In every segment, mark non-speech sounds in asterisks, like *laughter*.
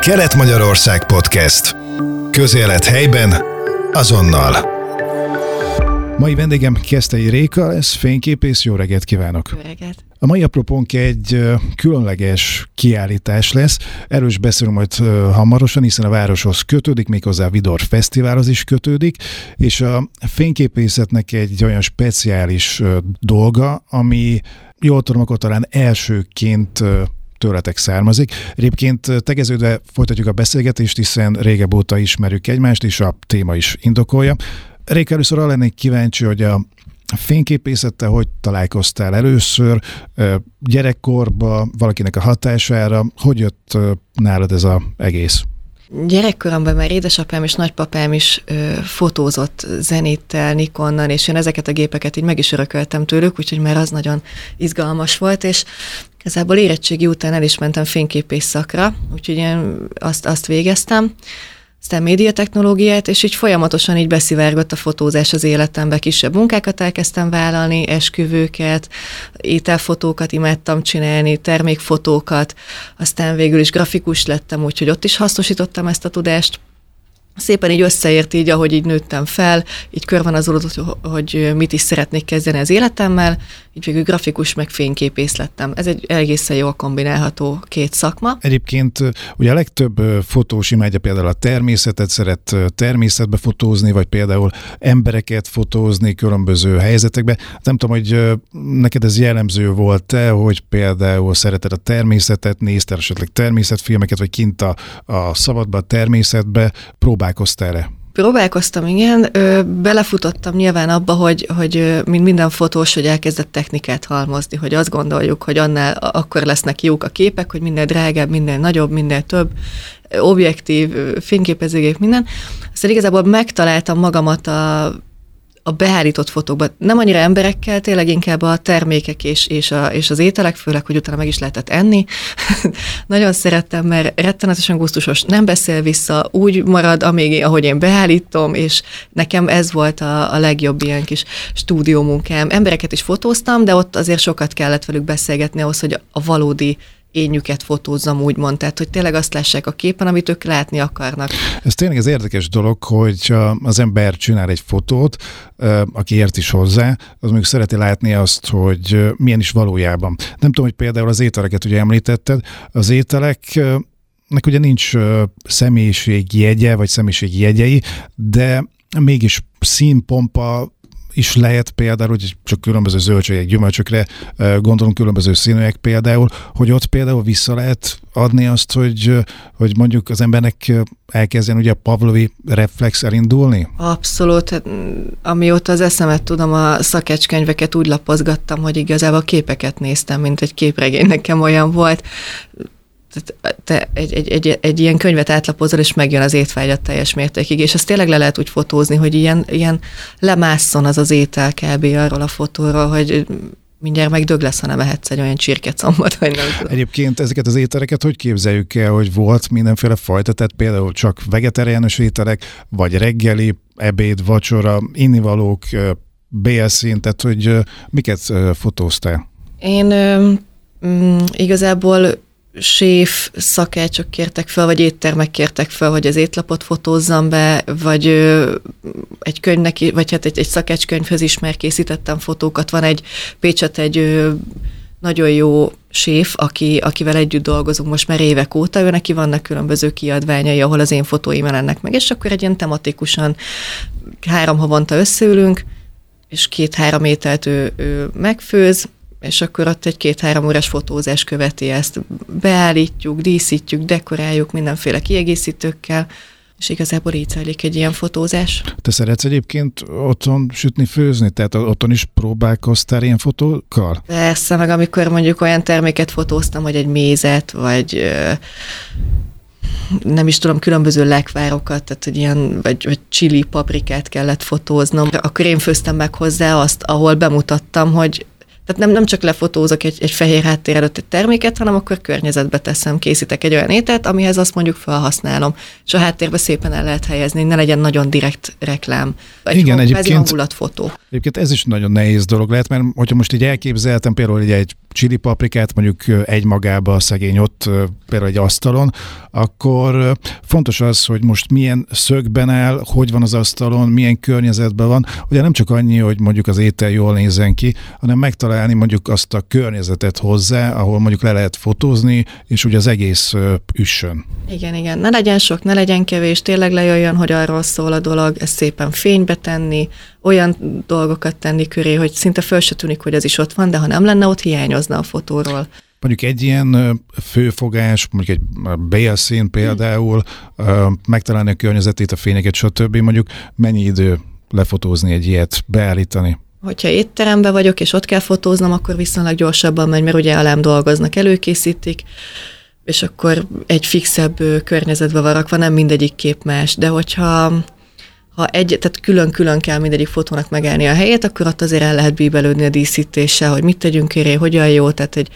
Kelet-Magyarország Podcast. Közélet helyben, azonnal. Mai vendégem Kesztei Réka, ez fényképész, jó reggelt kívánok! Jó reggelt! A mai apropónk egy különleges kiállítás lesz. Erről is beszélünk majd hamarosan, hiszen a városhoz kötődik, méghozzá a Vidor Fesztiválhoz is kötődik, és a fényképészetnek egy olyan speciális dolga, ami jól tudom, akkor talán elsőként tőletek származik. Egyébként tegeződve folytatjuk a beszélgetést, hiszen régebb óta ismerjük egymást, és a téma is indokolja. Rék először arra lennék kíváncsi, hogy a fényképészettel hogy találkoztál először, gyerekkorba, valakinek a hatására, hogy jött nálad ez az egész? Gyerekkoromban már édesapám és nagypapám is ö, fotózott zenéttel, Nikonnal, és én ezeket a gépeket így meg is örököltem tőlük, úgyhogy már az nagyon izgalmas volt, és igazából érettségi után el is mentem fényképész szakra, úgyhogy én azt, azt végeztem. Aztán médiatechnológiát, és így folyamatosan így beszivárgott a fotózás az életembe. Kisebb munkákat elkezdtem vállalni, esküvőket, ételfotókat imádtam csinálni, termékfotókat, aztán végül is grafikus lettem, úgyhogy ott is hasznosítottam ezt a tudást szépen így összeért így, ahogy így nőttem fel, így körvonazolódott, hogy mit is szeretnék kezdeni az életemmel, így végül grafikus meg fényképész lettem. Ez egy egészen jól kombinálható két szakma. Egyébként ugye a legtöbb fotós imádja például a természetet, szeret természetbe fotózni, vagy például embereket fotózni különböző helyzetekbe. Nem tudom, hogy neked ez jellemző volt-e, hogy például szereted a természetet, néztél esetleg természetfilmeket, vagy kint a, a szabadba, a természetbe, próbálkoztál-e? Próbálkoztam, igen. Ö, belefutottam nyilván abba, hogy, hogy mint minden fotós, hogy elkezdett technikát halmozni, hogy azt gondoljuk, hogy annál akkor lesznek jók a képek, hogy minden drágább, minden nagyobb, minden több, objektív, fényképezőgép, minden. Aztán igazából megtaláltam magamat a a beállított fotókban, nem annyira emberekkel, tényleg inkább a termékek és, és, a, és az ételek, főleg, hogy utána meg is lehetett enni. *laughs* Nagyon szerettem, mert rettenetesen gusztusos, nem beszél vissza, úgy marad, amíg, ahogy én beállítom, és nekem ez volt a, a legjobb ilyen kis stúdiómunkám. Embereket is fotóztam, de ott azért sokat kellett velük beszélgetni ahhoz, hogy a valódi énjüket fotózzam, úgymond. Tehát, hogy tényleg azt lássák a képen, amit ők látni akarnak. Ez tényleg az érdekes dolog, hogy az ember csinál egy fotót, aki ért is hozzá, az mondjuk szereti látni azt, hogy milyen is valójában. Nem tudom, hogy például az ételeket ugye említetted, az ételek nek ugye nincs személyiségjegye, vagy személyiségjegyei, de mégis színpompa, is lehet például, hogy csak különböző zöldségek, gyümölcsökre gondolunk, különböző színűek például, hogy ott például vissza lehet adni azt, hogy, hogy mondjuk az embernek elkezdjen ugye a Pavlovi reflex elindulni? Abszolút. Hát, amióta az eszemet tudom, a szakecskönyveket úgy lapozgattam, hogy igazából képeket néztem, mint egy képregény nekem olyan volt te egy, egy, egy, egy ilyen könyvet átlapozol, és megjön az étvágyat teljes mértékig, és ezt tényleg le lehet úgy fotózni, hogy ilyen, ilyen lemásszon az az étel kb. arról a fotóról, hogy mindjárt megdög lesz, ha nem ehetsz egy olyan csirkecombot, vagy nem tudom. Egyébként ezeket az ételeket hogy képzeljük el, hogy volt mindenféle fajta, tehát például csak vegetáriánus ételek, vagy reggeli, ebéd, vacsora, innivalók, bélszín, tehát hogy miket fotóztál? Én mm, igazából séf szakácsok kértek fel, vagy éttermek kértek fel, hogy az étlapot fotózzam be, vagy ö, egy könyvnek, vagy hát egy, egy szakácskönyvhöz is már készítettem fotókat. Van egy Pécset egy ö, nagyon jó séf, aki, akivel együtt dolgozunk most már évek óta, ő neki vannak különböző kiadványai, ahol az én fotóim jelennek meg, és akkor egy ilyen tematikusan három havonta összeülünk, és két-három ételt ő, ő megfőz, és akkor ott egy két-három órás fotózás követi ezt. Beállítjuk, díszítjük, dekoráljuk mindenféle kiegészítőkkel, és igazából így zajlik egy ilyen fotózás. Te szeretsz egyébként otthon sütni, főzni? Tehát otthon is próbálkoztál ilyen fotókkal? Persze, meg amikor mondjuk olyan terméket fotóztam, hogy egy mézet, vagy nem is tudom, különböző lekvárokat, tehát hogy ilyen, vagy, vagy chili paprikát kellett fotóznom. Akkor én főztem meg hozzá azt, ahol bemutattam, hogy tehát nem, nem csak lefotózok egy, egy fehér háttér előtt egy terméket, hanem akkor környezetbe teszem, készítek egy olyan ételt, amihez azt mondjuk felhasználom, és a háttérbe szépen el lehet helyezni, ne legyen nagyon direkt reklám. Egy Igen, egyébként, fotó. Egyébként ez is nagyon nehéz dolog lehet, mert hogyha most így elképzeltem például egy chili paprikát mondjuk egy magába a szegény ott például egy asztalon, akkor fontos az, hogy most milyen szögben áll, hogy van az asztalon, milyen környezetben van. Ugye nem csak annyi, hogy mondjuk az étel jól nézzen ki, hanem megtalálni mondjuk azt a környezetet hozzá, ahol mondjuk le lehet fotózni, és ugye az egész üssön. Igen, igen. Ne legyen sok, ne legyen kevés, tényleg lejöjjön, hogy arról szól a dolog, ezt szépen fénybe tenni, olyan dolgokat tenni köré, hogy szinte föl se tűnik, hogy az is ott van, de ha nem lenne ott, hiányozna a fotóról. Mondjuk egy ilyen főfogás, mondjuk egy bélszín például, megtalálni a környezetét, a fényeket, stb. mondjuk mennyi idő lefotózni egy ilyet, beállítani? Hogyha étteremben vagyok, és ott kell fotóznom, akkor viszonylag gyorsabban megy, mert ugye alám dolgoznak, előkészítik, és akkor egy fixebb környezetbe van rakva, nem mindegyik kép más, de hogyha ha egy, tehát külön-külön kell mindegyik fotónak megállni a helyét, akkor ott azért el lehet bíbelődni a díszítéssel, hogy mit tegyünk éré, hogyan jó, tehát egy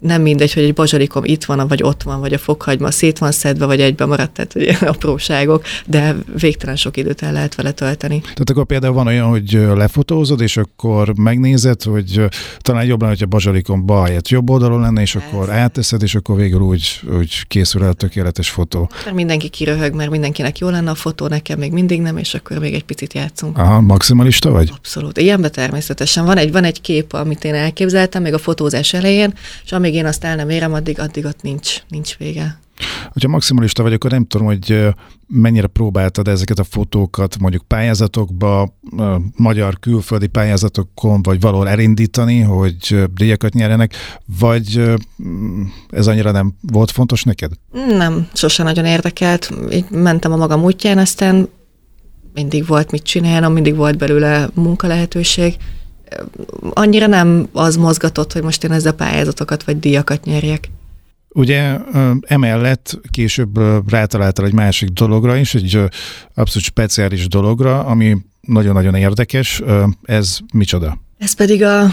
nem mindegy, hogy egy bazsalikom itt van, vagy ott van, vagy a fokhagyma szét van szedve, vagy egybe maradt, tehát ilyen apróságok, de végtelen sok időt el lehet vele tölteni. Tehát akkor például van olyan, hogy lefotózod, és akkor megnézed, hogy talán jobb lenne, hogy a bazsalikom bal helyett jobb oldalon lenne, és Persze. akkor áteszed, és akkor végül úgy, úgy készül el a tökéletes fotó. Mert mindenki kiröhög, mert mindenkinek jó lenne a fotó, nekem még mindig nem, és akkor még egy picit játszunk. Aha, maximalista vagy? Abszolút. Ilyenben természetesen. Van egy, van egy kép, amit én elképzeltem még a fotózás elején, és amíg én azt el nem érem, addig, addig ott nincs, nincs vége. Hogyha maximalista vagy, akkor nem tudom, hogy mennyire próbáltad ezeket a fotókat mondjuk pályázatokba, magyar külföldi pályázatokon, vagy valahol elindítani, hogy díjakat nyerjenek, vagy ez annyira nem volt fontos neked? Nem, sosem nagyon érdekelt. Így mentem a magam útján, aztán mindig volt mit csinálnom, mindig volt belőle munkalehetőség annyira nem az mozgatott, hogy most én ezzel pályázatokat vagy díjakat nyerjek. Ugye emellett később rátaláltál egy másik dologra is, egy abszolút speciális dologra, ami nagyon-nagyon érdekes. Ez micsoda? Ez pedig, a,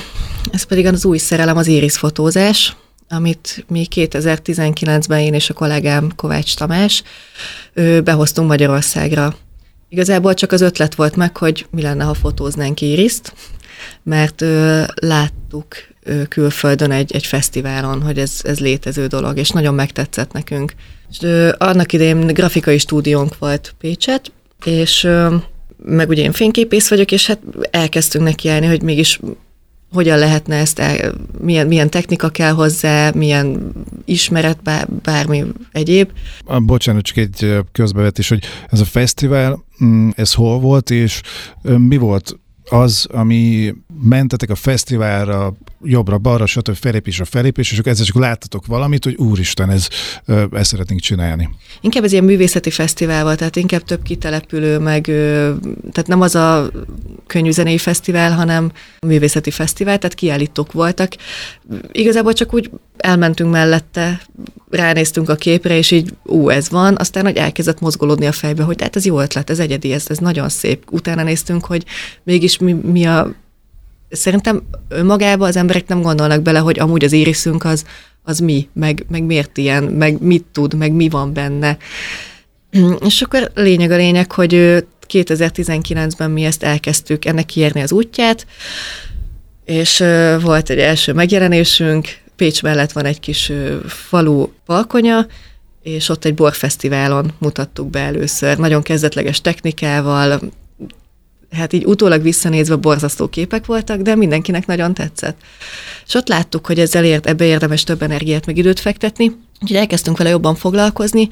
ez pedig az új szerelem, az Iris fotózás, amit mi 2019-ben én és a kollégám Kovács Tamás behoztunk Magyarországra. Igazából csak az ötlet volt meg, hogy mi lenne, ha fotóznánk Iriszt, mert ö, láttuk ö, külföldön egy, egy fesztiválon, hogy ez, ez létező dolog, és nagyon megtetszett nekünk. És, ö, annak idején grafikai stúdiónk volt Pécset, és ö, meg ugye én fényképész vagyok, és hát elkezdtünk nekiállni, hogy mégis hogyan lehetne ezt, el, milyen, milyen technika kell hozzá, milyen ismeret, bár, bármi egyéb. A, bocsánat, csak egy közbevetés, hogy ez a fesztivál, mm, ez hol volt, és mi volt az, ami mentetek a fesztiválra, jobbra-balra, stb. felépés a felépés, és akkor ezzel csak láttatok valamit, hogy úristen, ez, ezt szeretnénk csinálni. Inkább ez ilyen művészeti fesztivál volt, tehát inkább több kitelepülő, meg tehát nem az a könnyű zenei fesztivál, hanem a művészeti fesztivál, tehát kiállítók voltak. Igazából csak úgy elmentünk mellette, ránéztünk a képre, és így, ú, ez van, aztán, hogy elkezdett mozgolódni a fejbe, hogy hát ez jó ötlet, ez egyedi, ez, ez nagyon szép. Utána néztünk, hogy mégis mi, mi a szerintem önmagában az emberek nem gondolnak bele, hogy amúgy az iriszünk az, az mi, meg, meg miért ilyen, meg mit tud, meg mi van benne. *clears throat* És akkor lényeg a lényeg, hogy 2019-ben mi ezt elkezdtük ennek kiérni az útját, és volt egy első megjelenésünk, Pécs mellett van egy kis falu balkonya, és ott egy borfesztiválon mutattuk be először. Nagyon kezdetleges technikával, hát így utólag visszanézve borzasztó képek voltak, de mindenkinek nagyon tetszett. És ott láttuk, hogy ezzel ért, ebbe érdemes több energiát meg időt fektetni, úgyhogy elkezdtünk vele jobban foglalkozni,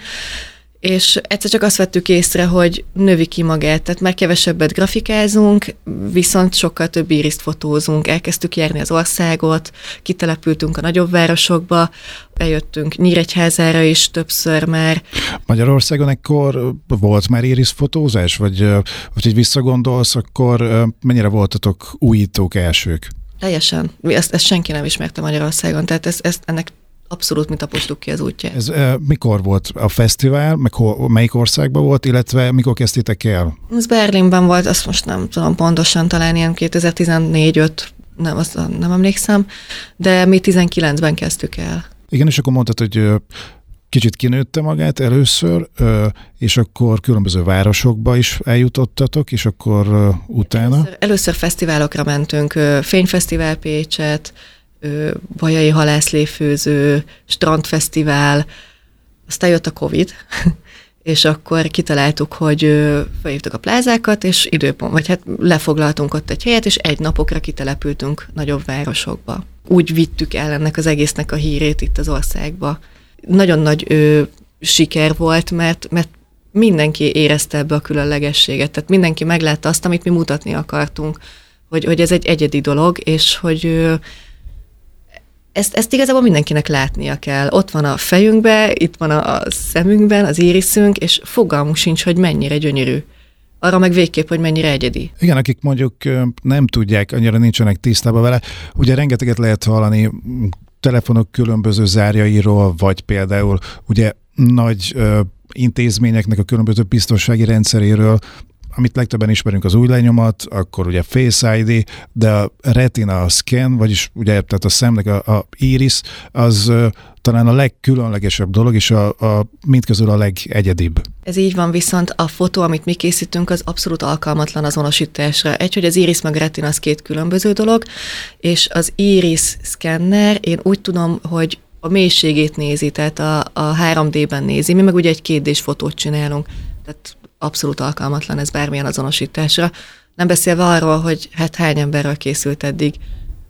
és egyszer csak azt vettük észre, hogy növi ki magát, tehát már kevesebbet grafikázunk, viszont sokkal több íriszt fotózunk, elkezdtük járni az országot, kitelepültünk a nagyobb városokba, bejöttünk Nyíregyházára is többször már. Magyarországon ekkor volt már fotózás, vagy hogy visszagondolsz, akkor mennyire voltatok újítók elsők? Teljesen. Ezt, ezt senki nem ismerte Magyarországon, tehát ezt, ezt, ennek abszolút mi tapostuk ki az útját. Ez e, mikor volt a fesztivál, meg hol, melyik országban volt, illetve mikor kezdtétek el? Ez Berlinben volt, azt most nem tudom pontosan, talán ilyen 2014-5, nem, azt nem emlékszem, de mi 19-ben kezdtük el. Igen, és akkor mondtad, hogy kicsit kinőtte magát először, és akkor különböző városokba is eljutottatok, és akkor utána? Először, először fesztiválokra mentünk, Fényfesztivál Pécset, Bajai Halászléfőző, Strandfesztivál, Aztán jött a Covid, *laughs* és akkor kitaláltuk, hogy felhívtuk a plázákat, és időpont, vagy hát lefoglaltunk ott egy helyet, és egy napokra kitelepültünk nagyobb városokba. Úgy vittük el ennek az egésznek a hírét itt az országba. Nagyon nagy ö, siker volt, mert, mert mindenki érezte ebbe a különlegességet, tehát mindenki meglátta azt, amit mi mutatni akartunk, hogy, hogy ez egy egyedi dolog, és hogy ezt, ezt igazából mindenkinek látnia kell. Ott van a fejünkben, itt van a szemünkben, az iriszünk, és fogalmunk sincs, hogy mennyire gyönyörű. Arra meg végképp, hogy mennyire egyedi. Igen, akik mondjuk nem tudják, annyira nincsenek tisztában vele, ugye rengeteget lehet hallani telefonok különböző zárjairól, vagy például ugye nagy intézményeknek a különböző biztonsági rendszeréről, amit legtöbben ismerünk az új lenyomat, akkor ugye Face ID, de a retina scan, vagyis ugye tehát a szemnek a, a iris, az talán a legkülönlegesebb dolog, és a, a mindközül a legegyedibb. Ez így van, viszont a fotó, amit mi készítünk, az abszolút alkalmatlan azonosításra. Egy, hogy az iris meg retina az két különböző dolog, és az iris szkenner, én úgy tudom, hogy a mélységét nézi, tehát a, a 3D-ben nézi, mi meg ugye egy 2 fotót csinálunk, tehát abszolút alkalmatlan ez bármilyen azonosításra. Nem beszélve arról, hogy hát hány emberről készült eddig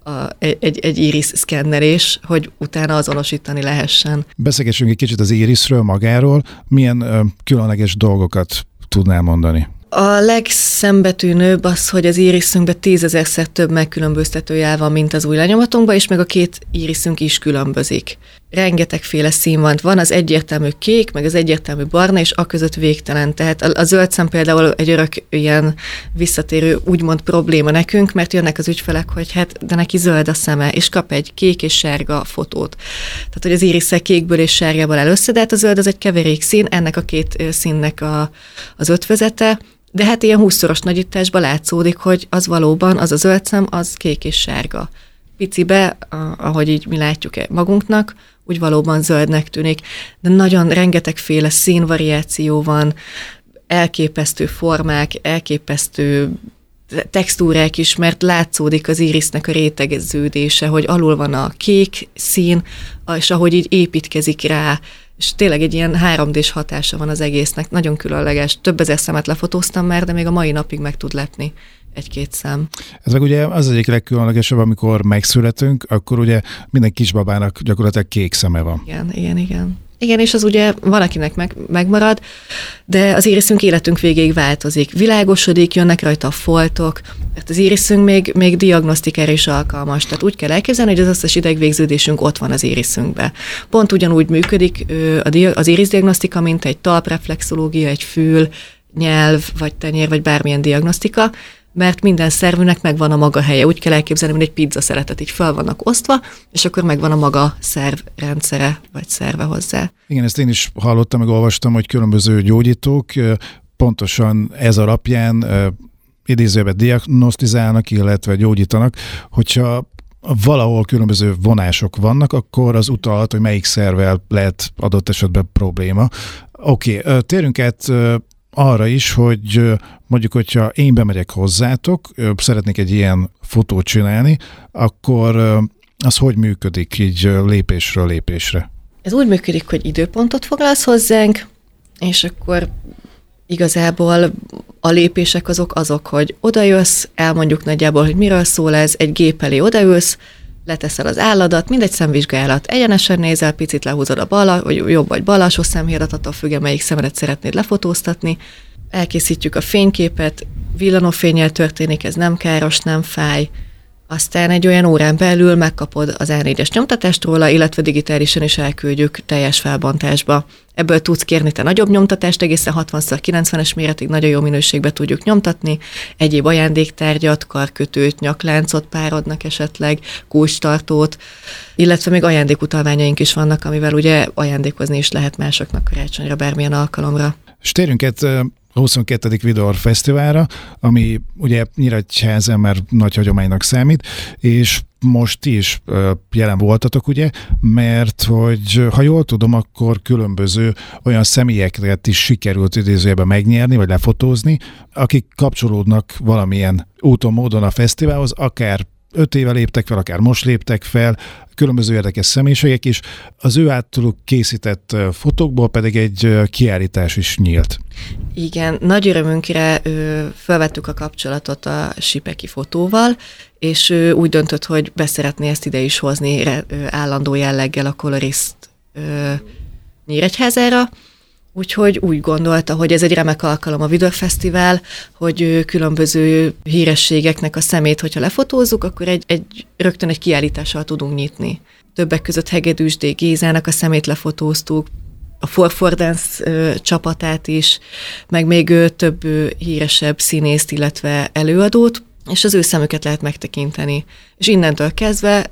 a, egy, egy iris szkennerés, hogy utána azonosítani lehessen. Beszélgessünk egy kicsit az irisről magáról. Milyen ö, különleges dolgokat tudnál mondani? A legszembetűnőbb az, hogy az iriszünkben tízezerszer több megkülönböztető jel van, mint az új lenyomatunkban, és meg a két iriszünk is különbözik. Rengetegféle szín van. Van az egyértelmű kék, meg az egyértelmű barna, és a között végtelen. Tehát a, a zöld szem például egy örök ilyen visszatérő úgymond probléma nekünk, mert jönnek az ügyfelek, hogy hát de neki zöld a szeme, és kap egy kék és sárga fotót. Tehát, hogy az iriszek kékből és sárgából el össze, de hát a zöld az egy keverék szín, ennek a két színnek a, az ötvözete, de hát ilyen húszszoros nagyításban látszódik, hogy az valóban, az a zöld szem, az kék és sárga. Picibe, ahogy így mi látjuk -e magunknak, úgy valóban zöldnek tűnik, de nagyon rengetegféle színvariáció van, elképesztő formák, elképesztő textúrák is, mert látszódik az irisznek a rétegeződése, hogy alul van a kék szín, és ahogy így építkezik rá és tényleg egy ilyen 3D-s hatása van az egésznek, nagyon különleges. Több ezer szemet lefotóztam már, de még a mai napig meg tud lepni egy-két szem. Ez meg ugye az egyik legkülönlegesebb, amikor megszületünk, akkor ugye minden kisbabának gyakorlatilag kék szeme van. Igen, igen, igen. Igen, és az ugye van, akinek meg, megmarad, de az iriszünk életünk végéig változik. Világosodik, jönnek rajta a foltok, mert az iriszünk még, még diagnosztikára is alkalmas. Tehát úgy kell elképzelni, hogy az összes idegvégződésünk ott van az iriszünkben. Pont ugyanúgy működik az diagnosztika, mint egy talpreflexológia, egy fül, nyelv, vagy tenyér, vagy bármilyen diagnosztika, mert minden szervünek megvan a maga helye. Úgy kell elképzelni, mint egy pizza szeretet, így fel vannak osztva, és akkor megvan a maga szervrendszere, vagy szerve hozzá. Igen, ezt én is hallottam, meg olvastam, hogy különböző gyógyítók pontosan ez alapján idézőben diagnosztizálnak, illetve gyógyítanak, hogyha valahol különböző vonások vannak, akkor az utalhat, hogy melyik szervel lehet adott esetben probléma. Oké, okay, térjünk át arra is, hogy mondjuk, hogyha én bemegyek hozzátok, szeretnék egy ilyen fotót csinálni, akkor az hogy működik így lépésről lépésre? Ez úgy működik, hogy időpontot foglalsz hozzánk, és akkor igazából a lépések azok azok, hogy odajössz, elmondjuk nagyjából, hogy miről szól ez, egy gép elé odaülsz, leteszel az álladat, mindegy szemvizsgálat, egyenesen nézel, picit lehúzod a bal, vagy jobb vagy bal alsó szemhérat, attól függ, melyik szemedet szeretnéd lefotóztatni, elkészítjük a fényképet, villanófényel történik, ez nem káros, nem fáj, aztán egy olyan órán belül megkapod az A4-es nyomtatást róla, illetve digitálisan is elküldjük teljes felbontásba. Ebből tudsz kérni te nagyobb nyomtatást, egészen 60-90-es méretig nagyon jó minőségbe tudjuk nyomtatni, egyéb ajándéktárgyat, karkötőt, nyakláncot párodnak esetleg, kulcstartót, illetve még ajándékutalványaink is vannak, amivel ugye ajándékozni is lehet másoknak karácsonyra, bármilyen alkalomra. És térjünk a 22. Vidor Fesztiválra, ami ugye Nyíregyházen már nagy hagyománynak számít, és most is jelen voltatok, ugye, mert hogy ha jól tudom, akkor különböző olyan személyeket is sikerült idézőjében megnyerni, vagy lefotózni, akik kapcsolódnak valamilyen úton, módon a fesztiválhoz, akár öt éve léptek fel, akár most léptek fel, különböző érdekes személyiségek is. Az ő általuk készített fotókból pedig egy kiállítás is nyílt. Igen, nagy örömünkre felvettük a kapcsolatot a Sipeki fotóval, és ő úgy döntött, hogy beszeretné ezt ide is hozni állandó jelleggel a kolorist Nyíregyházára, Úgyhogy úgy gondolta, hogy ez egy remek alkalom a Vidor Fesztivál, hogy különböző hírességeknek a szemét, hogyha lefotózzuk, akkor egy, egy rögtön egy kiállítással tudunk nyitni. Többek között Hegedűs D. Gézának a szemét lefotóztuk, a Forfordance csapatát is, meg még több híresebb színészt, illetve előadót, és az ő szemüket lehet megtekinteni. És innentől kezdve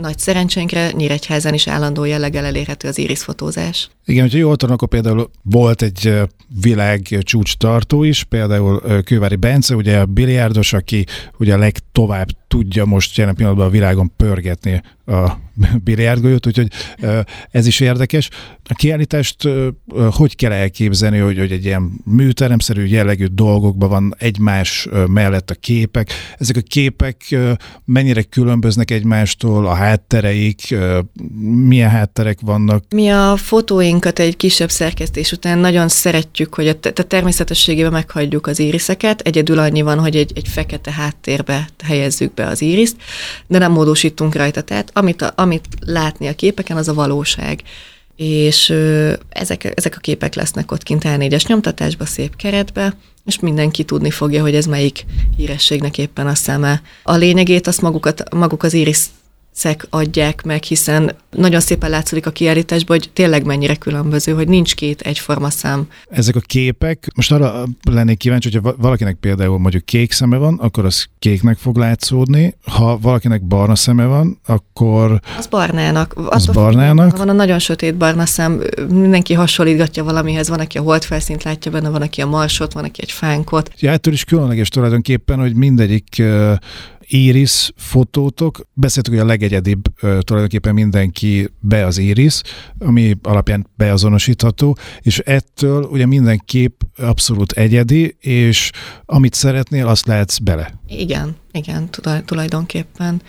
nagy szerencsénkre Nyíregyházán is állandó jelleggel elérhető az iris fotózás. Igen, hogyha jól tudom, akkor például volt egy világ csúcs tartó is, például Kővári Bence, ugye a biliárdos, aki ugye a legtovább tudja most jelen pillanatban a világon pörgetni a biliárdgolyót, úgyhogy ez is érdekes. A kiállítást hogy kell elképzelni, hogy, hogy egy ilyen műteremszerű jellegű dolgokban van egymás mellett a képek. Ezek a képek mennyire különböznek egymástól, a háttereik, milyen hátterek vannak? Mi a fotóinkat egy kisebb szerkesztés után nagyon szeretjük, hogy a, a természetességében meghagyjuk az íriszeket. Egyedül annyi van, hogy egy, egy fekete háttérbe helyezzük be az íriszt, de nem módosítunk rajta. Tehát amit, a, amit látni a képeken, az a valóság. És ö, ezek, ezek a képek lesznek ott kint A4-es nyomtatásba, szép keretbe, és mindenki tudni fogja, hogy ez melyik hírességnek éppen a szeme. A lényegét azt magukat, maguk az íris szek adják meg, hiszen nagyon szépen látszik a kiállításban, hogy tényleg mennyire különböző, hogy nincs két egyforma szám. Ezek a képek, most arra lennék kíváncsi, hogyha valakinek például mondjuk kék szeme van, akkor az kéknek fog látszódni, ha valakinek barna szeme van, akkor... Az barnának. Az barnának. Van a nagyon sötét barna szem, mindenki hasonlítgatja valamihez, van, aki a holdfelszínt látja benne, van, aki a marsot, van, aki egy fánkot. Ja, ettől is különleges tulajdonképpen, hogy mindegyik Iris fotótok. Beszéltük, hogy a legegyedibb tulajdonképpen mindenki be az Iris, ami alapján beazonosítható, és ettől ugye minden kép abszolút egyedi, és amit szeretnél, azt lehetsz bele. Igen, igen, tulajdonképpen.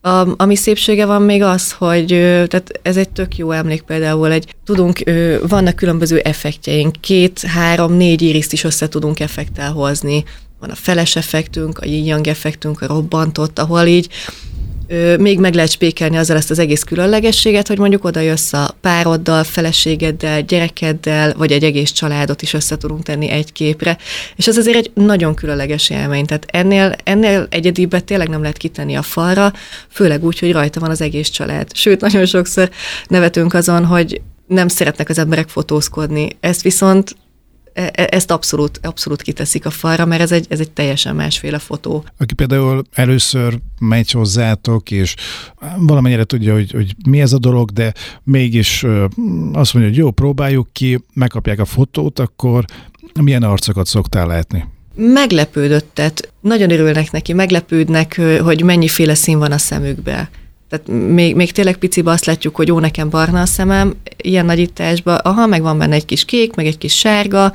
A, ami szépsége van még az, hogy tehát ez egy tök jó emlék például, egy, tudunk, vannak különböző effektjeink, két, három, négy iriszt is össze tudunk effektel hozni van a feles effektünk, a yin effektünk, a robbantott, ahol így ö, még meg lehet spékelni azzal ezt az egész különlegességet, hogy mondjuk oda jössz a pároddal, feleségeddel, gyerekeddel, vagy egy egész családot is össze tudunk tenni egy képre, és ez azért egy nagyon különleges élmény, tehát ennél, ennél egyedibbet tényleg nem lehet kitenni a falra, főleg úgy, hogy rajta van az egész család. Sőt, nagyon sokszor nevetünk azon, hogy nem szeretnek az emberek fotózkodni. Ezt viszont ezt abszolút, abszolút kiteszik a falra, mert ez egy, ez egy teljesen másféle fotó. Aki például először megy hozzátok, és valamennyire tudja, hogy, hogy mi ez a dolog, de mégis azt mondja, hogy jó, próbáljuk ki, megkapják a fotót, akkor milyen arcokat szoktál látni? Meglepődöttet, nagyon örülnek neki, meglepődnek, hogy mennyiféle szín van a szemükbe. Tehát még, még tényleg picibe azt látjuk, hogy jó, nekem barna a szemem, ilyen nagyításban, aha, meg van benne egy kis kék, meg egy kis sárga,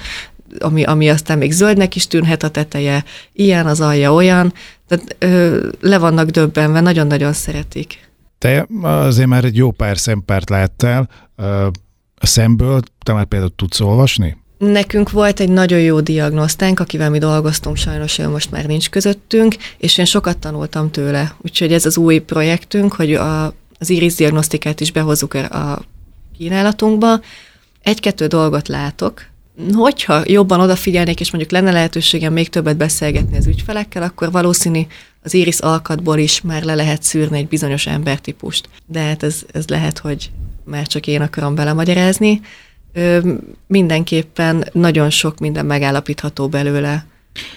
ami, ami aztán még zöldnek is tűnhet a teteje, ilyen az alja olyan, tehát ö, le vannak döbbenve, nagyon-nagyon szeretik. Te azért már egy jó pár szempárt láttál, a szemből te már például tudsz olvasni? Nekünk volt egy nagyon jó diagnosztánk, akivel mi dolgoztunk, sajnos ő most már nincs közöttünk, és én sokat tanultam tőle. Úgyhogy ez az új projektünk, hogy a, az iris diagnosztikát is behozzuk a kínálatunkba. Egy-kettő dolgot látok, hogyha jobban odafigyelnék, és mondjuk lenne lehetőségem még többet beszélgetni az ügyfelekkel, akkor valószínű az iris alkatból is már le lehet szűrni egy bizonyos embertípust. De hát ez, ez lehet, hogy már csak én akarom belemagyarázni mindenképpen nagyon sok minden megállapítható belőle.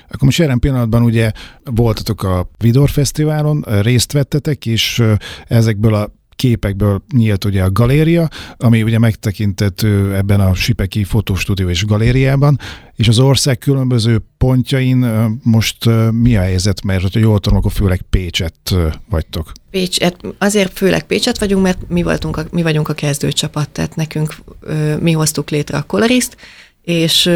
Akkor most jelen pillanatban ugye voltatok a Vidor Fesztiválon, részt vettetek, és ezekből a képekből nyílt ugye a galéria, ami ugye megtekintető ebben a Sipeki fotostúdió és galériában, és az ország különböző pontjain most mi a helyzet, mert hogyha jól tudom, akkor főleg Pécset vagytok. Pécset, azért főleg Pécset vagyunk, mert mi, voltunk a, mi vagyunk a kezdőcsapat, tehát nekünk mi hoztuk létre a Coloriszt, és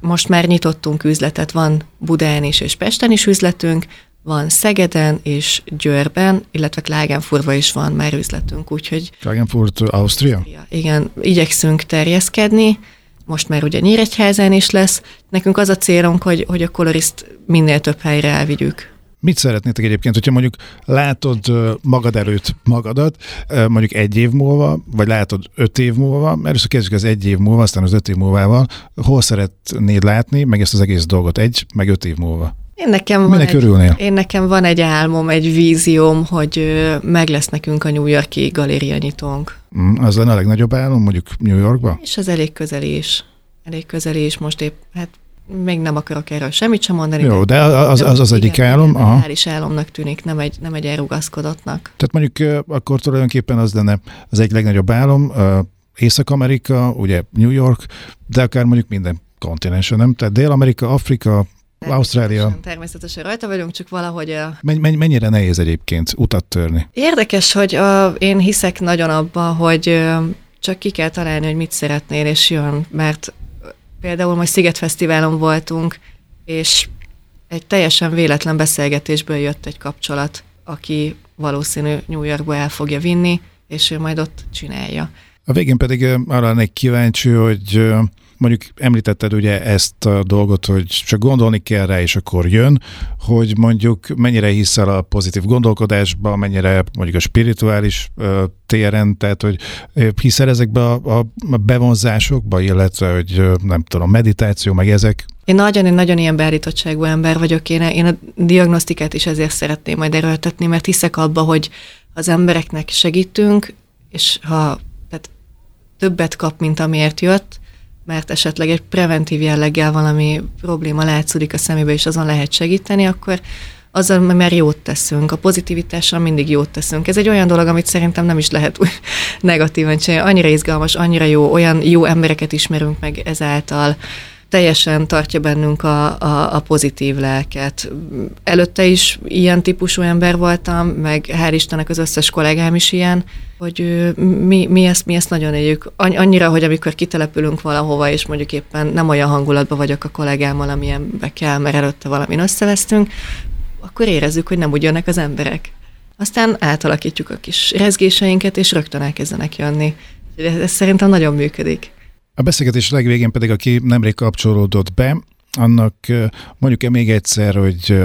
most már nyitottunk üzletet, van Budán is és Pesten is üzletünk, van Szegeden és Győrben, illetve Klagenfurtban is van már üzletünk, úgyhogy... Klagenfurt, Ausztria? Igen, igyekszünk terjeszkedni, most már ugye Nyíregyházán is lesz. Nekünk az a célunk, hogy, hogy a koloriszt minél több helyre elvigyük. Mit szeretnétek egyébként, hogyha mondjuk látod magad előtt magadat, mondjuk egy év múlva, vagy látod öt év múlva, először kezdjük az egy év múlva, aztán az öt év múlvával, hol szeretnéd látni, meg ezt az egész dolgot egy, meg öt év múlva? Én nekem, van egy, én nekem van egy álmom, egy vízióm, hogy meg lesz nekünk a New Yorki galéria nyitónk. Mm, az lenne a legnagyobb álom, mondjuk New Yorkba? És az elég közel is. Elég közel is, most épp, hát még nem akarok erről semmit sem mondani. Jó, de az az, az egyik igen, álom. Aha. is álomnak tűnik, nem egy, nem egy elrugaszkodottnak. Tehát mondjuk akkor tulajdonképpen az lenne az egy legnagyobb álom, Észak-Amerika, ugye New York, de akár mondjuk minden kontinensen, nem? Tehát Dél-Amerika, Afrika, Ausztrália. Természetesen rajta vagyunk, csak valahogy... A... Men- mennyire nehéz egyébként utat törni? Érdekes, hogy a, én hiszek nagyon abba, hogy csak ki kell találni, hogy mit szeretnél, és jön, mert például most Szigetfesztiválon voltunk, és egy teljesen véletlen beszélgetésből jött egy kapcsolat, aki valószínű New Yorkba el fogja vinni, és ő majd ott csinálja. A végén pedig arra lennék kíváncsi, hogy mondjuk említetted ugye ezt a dolgot, hogy csak gondolni kell rá, és akkor jön, hogy mondjuk mennyire hiszel a pozitív gondolkodásba, mennyire mondjuk a spirituális téren, tehát hogy hiszel ezekbe a, a bevonzásokba, illetve hogy nem tudom, meditáció, meg ezek? Én nagyon, én nagyon ilyen beállítottságú ember vagyok, én, én a diagnosztikát is ezért szeretném majd erőltetni, mert hiszek abba, hogy az embereknek segítünk, és ha tehát többet kap, mint amiért jött, mert esetleg egy preventív jelleggel valami probléma látszódik a szemébe, és azon lehet segíteni, akkor azzal már jót teszünk. A pozitivitással mindig jót teszünk. Ez egy olyan dolog, amit szerintem nem is lehet *laughs* negatívan csinálni. Annyira izgalmas, annyira jó, olyan jó embereket ismerünk meg ezáltal teljesen tartja bennünk a, a, a pozitív lelket. Előtte is ilyen típusú ember voltam, meg hál' Istennek az összes kollégám is ilyen, hogy mi, mi, ezt, mi ezt nagyon éljük. Annyira, hogy amikor kitelepülünk valahova, és mondjuk éppen nem olyan hangulatban vagyok a kollégámmal, amilyenbe kell, mert előtte valamin összevesztünk, akkor érezzük, hogy nem úgy jönnek az emberek. Aztán átalakítjuk a kis rezgéseinket, és rögtön elkezdenek jönni. Ez, ez szerintem nagyon működik. A beszélgetés legvégén pedig, aki nemrég kapcsolódott be, annak mondjuk-e még egyszer, hogy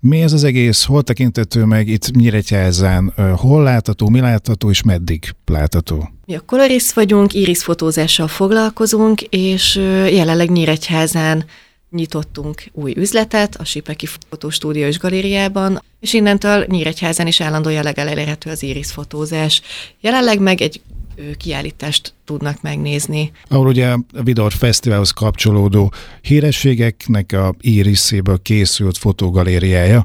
mi ez az egész, hol tekintető meg itt Nyíregyházán, hol látható, mi látható és meddig látható? Mi a kolorisz vagyunk, irisfotózással foglalkozunk, és jelenleg Nyíregyházán nyitottunk új üzletet a Sipeki Fotostúdió és Galériában, és innentől Nyíregyházán is állandó jelleggel elérhető az irisfotózás. Jelenleg meg egy kiállítást tudnak megnézni. Ahol ugye a Vidor Fesztiválhoz kapcsolódó hírességeknek a íriszéből készült fotogalériája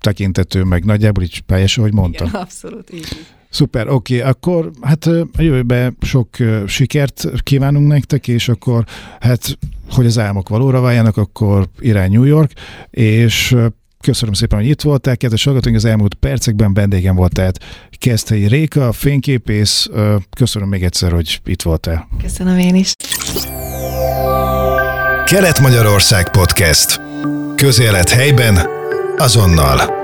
tekintető meg nagyjából így pályás, ahogy mondtam. Igen, abszolút így. Szuper, oké, okay, akkor hát a jövőben sok sikert kívánunk nektek, és akkor hát, hogy az álmok valóra váljanak, akkor irány New York, és Köszönöm szépen, hogy itt voltál, kedves hallgatóink, az elmúlt percekben vendégem volt tehát Keszthelyi Réka, fényképész. Köszönöm még egyszer, hogy itt voltál. Köszönöm én is. Kelet-Magyarország Podcast. Közélet helyben, azonnal.